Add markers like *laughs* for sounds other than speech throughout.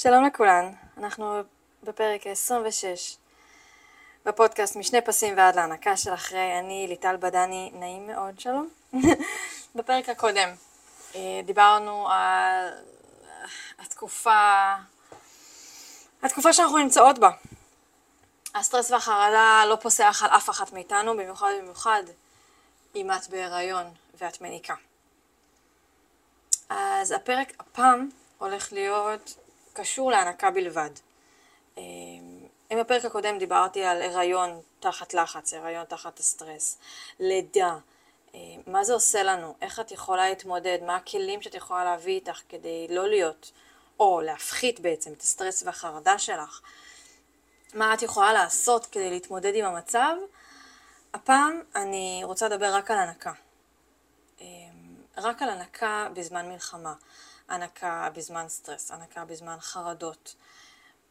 שלום לכולן, אנחנו בפרק 26 בפודקאסט משני פסים ועד להנקה של אחרי, אני ליטל בדני, נעים מאוד, שלום. *laughs* בפרק הקודם אה, דיברנו על התקופה, התקופה שאנחנו נמצאות בה. הסטרס והחרדה לא פוסח על אף אחת מאיתנו, במיוחד במיוחד אם את בהיריון ואת מניקה. אז הפרק הפעם הולך להיות קשור להנקה בלבד. אמ, אם בפרק הקודם דיברתי על הריון תחת לחץ, הריון תחת הסטרס, לידה, אמ, מה זה עושה לנו, איך את יכולה להתמודד, מה הכלים שאת יכולה להביא איתך כדי לא להיות, או להפחית בעצם את הסטרס והחרדה שלך, מה את יכולה לעשות כדי להתמודד עם המצב, הפעם אני רוצה לדבר רק על הנקה. אמ, רק על הנקה בזמן מלחמה. הנקה בזמן סטרס, הנקה בזמן חרדות.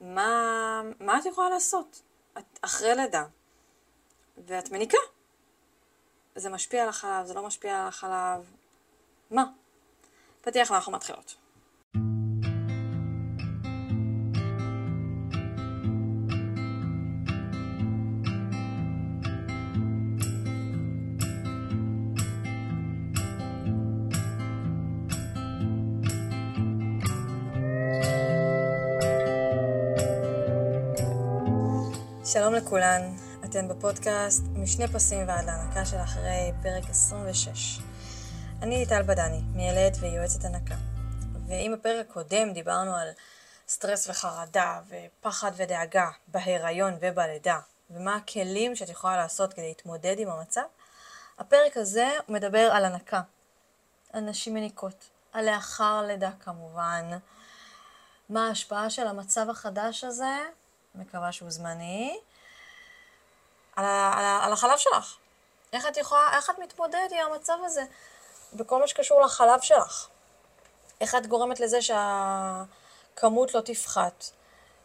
מה, מה את יכולה לעשות? את אחרי לידה, ואת מניקה. זה משפיע על החלב, זה לא משפיע על החלב. מה? פתיח ואנחנו מתחילות. שלום לכולן, אתן בפודקאסט משני פסים ועד להנקה של אחרי פרק 26. אני ליטל בדני, מיילדת ויועצת הנקה. ואם בפרק הקודם דיברנו על סטרס וחרדה ופחד ודאגה בהיריון ובלידה, ומה הכלים שאת יכולה לעשות כדי להתמודד עם המצב, הפרק הזה מדבר על הנקה, על נשים מניקות, על לאחר לידה כמובן, מה ההשפעה של המצב החדש הזה מקווה שהוא זמני, על, על, על החלב שלך. איך את יכולה, איך את מתמודדת עם המצב הזה בכל מה שקשור לחלב שלך? איך את גורמת לזה שהכמות לא תפחת,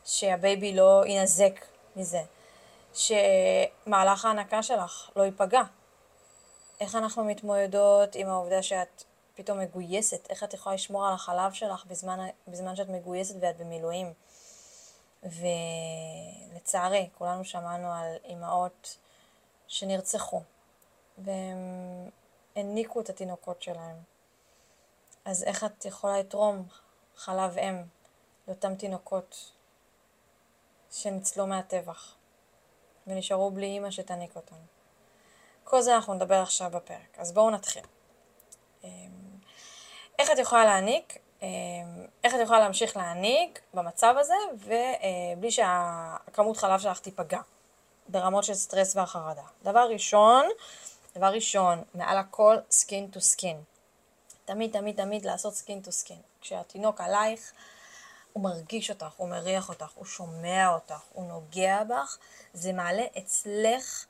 שה baby לא ינזק מזה, שמהלך ההנקה שלך לא ייפגע? איך אנחנו מתמודדות עם העובדה שאת פתאום מגויסת? איך את יכולה לשמור על החלב שלך בזמן, בזמן שאת מגויסת ואת במילואים? ולצערי, כולנו שמענו על אימהות שנרצחו, והם הניקו את התינוקות שלהם. אז איך את יכולה לתרום חלב אם לאותם תינוקות שניצלו מהטבח ונשארו בלי אימא שתניק אותם? כל זה אנחנו נדבר עכשיו בפרק, אז בואו נתחיל. אמ, איך את יכולה להניק? אמ, איך את יכולה להמשיך להניק במצב הזה, ובלי שהכמות חלב שלך תיפגע, ברמות של סטרס והחרדה. דבר ראשון, דבר ראשון, מעל הכל, skin to skin. תמיד, תמיד, תמיד לעשות skin to skin. כשהתינוק עלייך, הוא מרגיש אותך, הוא מריח אותך, הוא שומע אותך, הוא נוגע בך, זה מעלה אצלך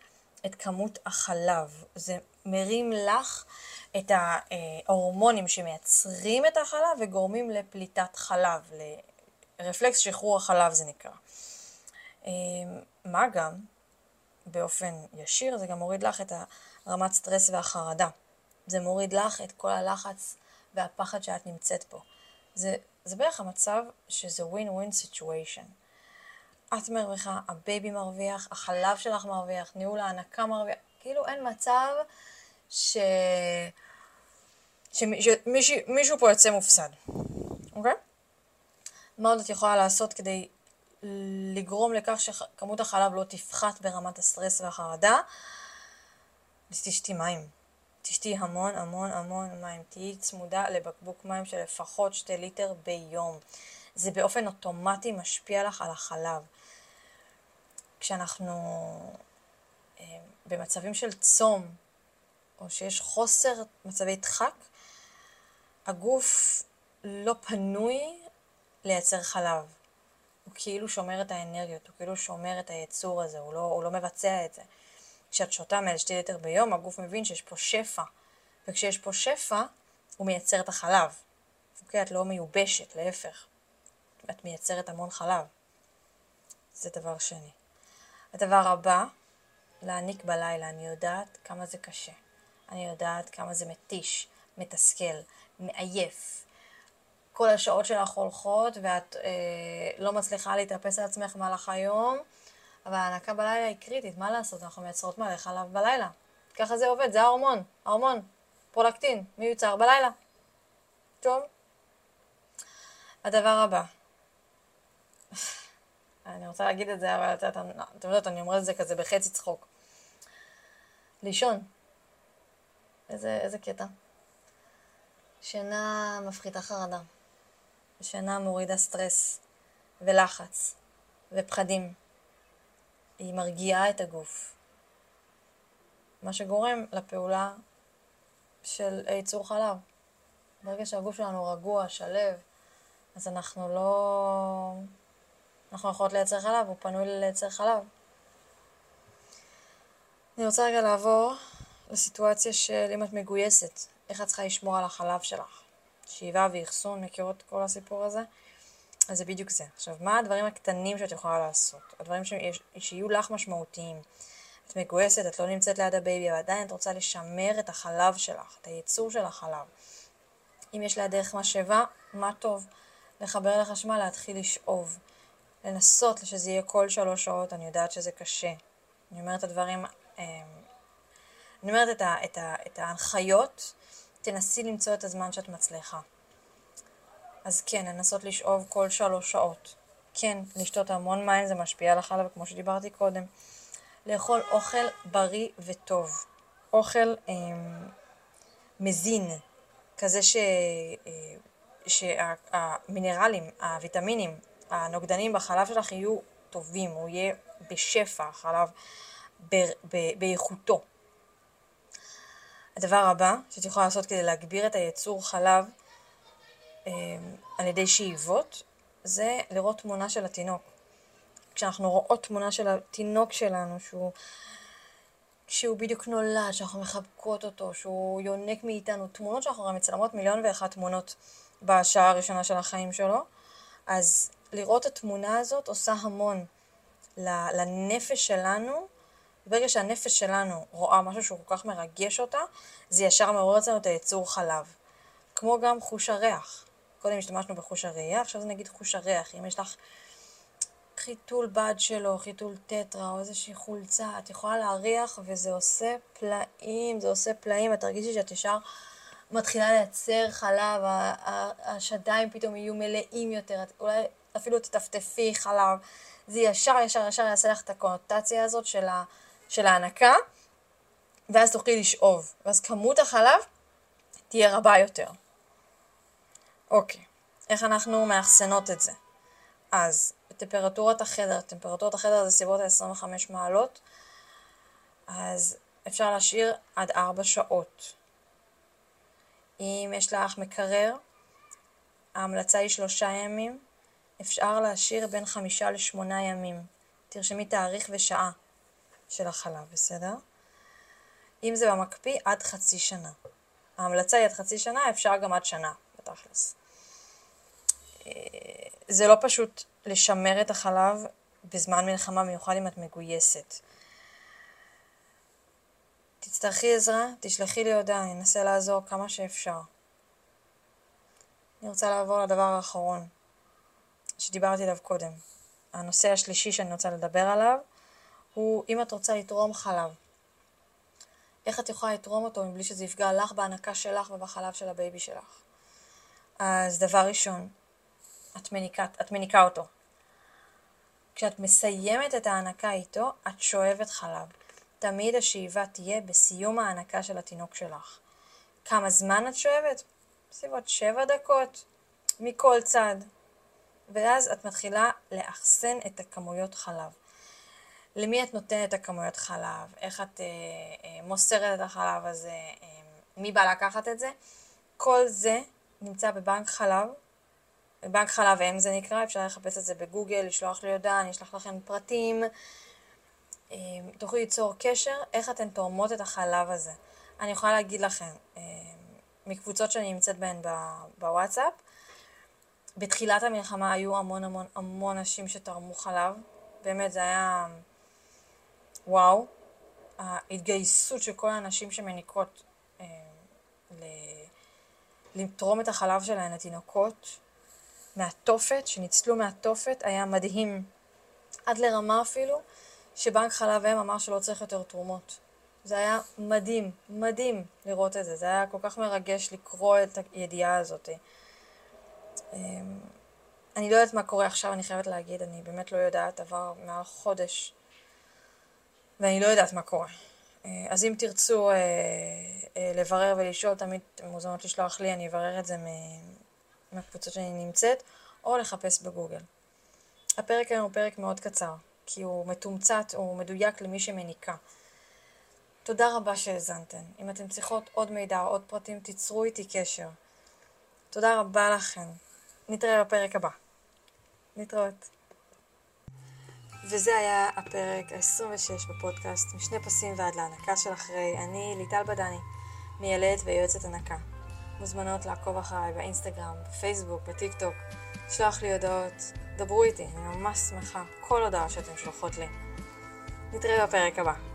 את כמות החלב. זה מרים לך את ההורמונים שמייצרים את החלב וגורמים לפליטת חלב, לרפלקס שחרור החלב זה נקרא. אמ, מה גם, באופן ישיר, זה גם מוריד לך את הרמת סטרס והחרדה. זה מוריד לך את כל הלחץ והפחד שאת נמצאת בו. זה, זה בערך המצב שזה win situation. את מרוויחה, ה baby מרוויח, החלב שלך מרוויח, ניהול ההנקה מרוויח, כאילו אין מצב ש... שמישהו פה יוצא מופסד, אוקיי? מה עוד את יכולה לעשות כדי לגרום לכך שכמות החלב לא תפחת ברמת הסטרס והחרדה? תשתי מים. תשתי המון המון המון מים. תהיי צמודה לבקבוק מים של לפחות שתי ליטר ביום. זה באופן אוטומטי משפיע לך על החלב. כשאנחנו אה, במצבים של צום, או שיש חוסר מצבי דחק, הגוף לא פנוי לייצר חלב. הוא כאילו שומר את האנרגיות, הוא כאילו שומר את היצור הזה, הוא לא, הוא לא מבצע את זה. כשאת שותה מעל שתי ליטר ביום, הגוף מבין שיש פה שפע. וכשיש פה שפע, הוא מייצר את החלב. אוקיי? את לא מיובשת, להפך. את מייצרת המון חלב. זה דבר שני. הדבר הבא, להעניק בלילה. אני יודעת כמה זה קשה. אני יודעת כמה זה מתיש, מתסכל, מעייף. כל השעות שלך הולכות ואת אה, לא מצליחה להתאפס על עצמך במהלך היום, אבל ההנקה בלילה היא קריטית, מה לעשות? אנחנו מייצרות מלא חלב בלילה. ככה זה עובד, זה ההורמון, ההורמון, פרולקטין, מיוצר בלילה. טוב. הדבר הבא. אני רוצה להגיד את זה, אבל אתם יודעות, אני אומרת את זה כזה בחצי צחוק. לישון. איזה, איזה קטע. שינה מפחיתה חרדה. שינה מורידה סטרס ולחץ ופחדים. היא מרגיעה את הגוף. מה שגורם לפעולה של ייצור חלב. ברגע שהגוף שלנו רגוע, שלב, אז אנחנו לא... אנחנו יכולות לייצר חלב, הוא פנוי לייצר חלב. אני רוצה רגע לעבור לסיטואציה של אם את מגויסת, איך את צריכה לשמור על החלב שלך. שאיבה ואחסון, מכירות כל הסיפור הזה? אז זה בדיוק זה. עכשיו, מה הדברים הקטנים שאת יכולה לעשות? הדברים שיש, שיהיו לך משמעותיים. את מגויסת, את לא נמצאת ליד ה baby, אבל עדיין את רוצה לשמר את החלב שלך, את הייצור של החלב. אם יש לידך משאבה, מה טוב. לחבר לחשמל, להתחיל לשאוב. לנסות שזה יהיה כל שלוש שעות, אני יודעת שזה קשה. אני אומרת את הדברים, אמ, אני אומרת את, ה, את, ה, את ההנחיות, תנסי למצוא את הזמן שאת מצליחה. אז כן, לנסות לשאוב כל שלוש שעות. כן, לשתות המון מים זה משפיע על החלב, כמו שדיברתי קודם. לאכול אוכל בריא וטוב. אוכל אה, מזין, כזה ש, אה, שהמינרלים, הוויטמינים, הנוגדנים בחלב שלך יהיו טובים, הוא יהיה בשפע, החלב באיכותו. הדבר הבא שאת יכולה לעשות כדי להגביר את הייצור חלב אה, על ידי שאיבות, זה לראות תמונה של התינוק. כשאנחנו רואות תמונה של התינוק שלנו, שהוא, שהוא בדיוק נולד, שאנחנו מחבקות אותו, שהוא יונק מאיתנו, תמונות שאנחנו הרי מצלמות מיליון ואחת תמונות בשעה הראשונה של החיים שלו, אז לראות התמונה הזאת עושה המון לנפש שלנו. ברגע שהנפש שלנו רואה משהו שהוא כל כך מרגש אותה, זה ישר מעורר אצלנו את היצור חלב. כמו גם חוש הריח. קודם השתמשנו בחוש הראייה, עכשיו זה נגיד חוש הריח. אם יש לך חיתול בד שלו, חיתול טטרה או איזושהי חולצה, את יכולה להריח וזה עושה פלאים, זה עושה פלאים, את תרגישי שאת ישר מתחילה לייצר חלב, השדיים פתאום יהיו מלאים יותר, אולי אפילו תטפטפי חלב, זה ישר ישר ישר יעשה לך את הקונוטציה הזאת של, ה, של ההנקה, ואז תוכלי לשאוב, ואז כמות החלב תהיה רבה יותר. אוקיי, איך אנחנו מאחסנות את זה? אז בטמפרטורת החדר, טמפרטורת החדר זה סביבות ה-25 מעלות, אז אפשר להשאיר עד 4 שעות. אם יש לך מקרר, ההמלצה היא שלושה ימים, אפשר להשאיר בין חמישה לשמונה ימים. תרשמי תאריך ושעה של החלב, בסדר? אם זה במקפיא, עד חצי שנה. ההמלצה היא עד חצי שנה, אפשר גם עד שנה, בתכלס. אה, זה לא פשוט לשמר את החלב בזמן מלחמה, במיוחד אם את מגויסת. תצטרכי עזרה, תשלחי לי הודעה, אני אנסה לעזור כמה שאפשר. אני רוצה לעבור לדבר האחרון, שדיברתי עליו קודם. הנושא השלישי שאני רוצה לדבר עליו, הוא אם את רוצה לתרום חלב. איך את יכולה לתרום אותו מבלי שזה יפגע לך בהנקה שלך ובחלב של הבייבי שלך. אז דבר ראשון, את מניקה, את מניקה אותו. כשאת מסיימת את ההנקה איתו, את שואבת חלב. תמיד השאיבה תהיה בסיום ההנקה של התינוק שלך. כמה זמן את שואבת? בסביבות שבע דקות מכל צד. ואז את מתחילה לאחסן את הכמויות חלב. למי את נותנת את הכמויות חלב? איך את אה, אה, מוסרת את החלב הזה? אה, מי בא לקחת את זה? כל זה נמצא בבנק חלב. בבנק חלב אם זה נקרא, אפשר לחפש את זה בגוגל, לשלוח לי הודעה, אני אשלח לכם פרטים. אמ, תוכלו ליצור קשר, איך אתן תורמות את החלב הזה. אני יכולה להגיד לכם, אמ, מקבוצות שאני נמצאת בהן בוואטסאפ, בתחילת המלחמה היו המון המון המון נשים שתרמו חלב, באמת זה היה וואו, ההתגייסות של כל הנשים שמניקות אה, לתרום את החלב שלהן לתינוקות, מהתופת, שניצלו מהתופת, היה מדהים. עד לרמה אפילו, שבנק חלב אם אמר שלא צריך יותר תרומות. זה היה מדהים, מדהים לראות את זה. זה היה כל כך מרגש לקרוא את הידיעה הזאת. אמ, אני לא יודעת מה קורה עכשיו, אני חייבת להגיד, אני באמת לא יודעת, עבר מעל חודש, ואני לא יודעת מה קורה. אה, אז אם תרצו אה, אה, לברר ולשאול, תמיד מוזמנות לשלוח לי, אני אברר את זה מהקבוצות שאני נמצאת, או לחפש בגוגל. הפרק היום הוא פרק מאוד קצר, כי הוא מתומצת, הוא מדויק למי שמניקה. תודה רבה שהאזנתן. אם אתן צריכות עוד מידע או עוד פרטים, תיצרו איתי קשר. תודה רבה לכם. נתראה בפרק הבא. להתראות. וזה היה הפרק ה-26 בפודקאסט, משני פסים ועד להנקה של אחרי. אני ליטל בדני, מיילדת ויועצת הנקה. מוזמנות לעקוב אחריי באינסטגרם, בפייסבוק, בטיק טוק, לשלוח לי הודעות, דברו איתי, אני ממש שמחה, כל הודעה שאתם שולחות לי. נתראה בפרק הבא.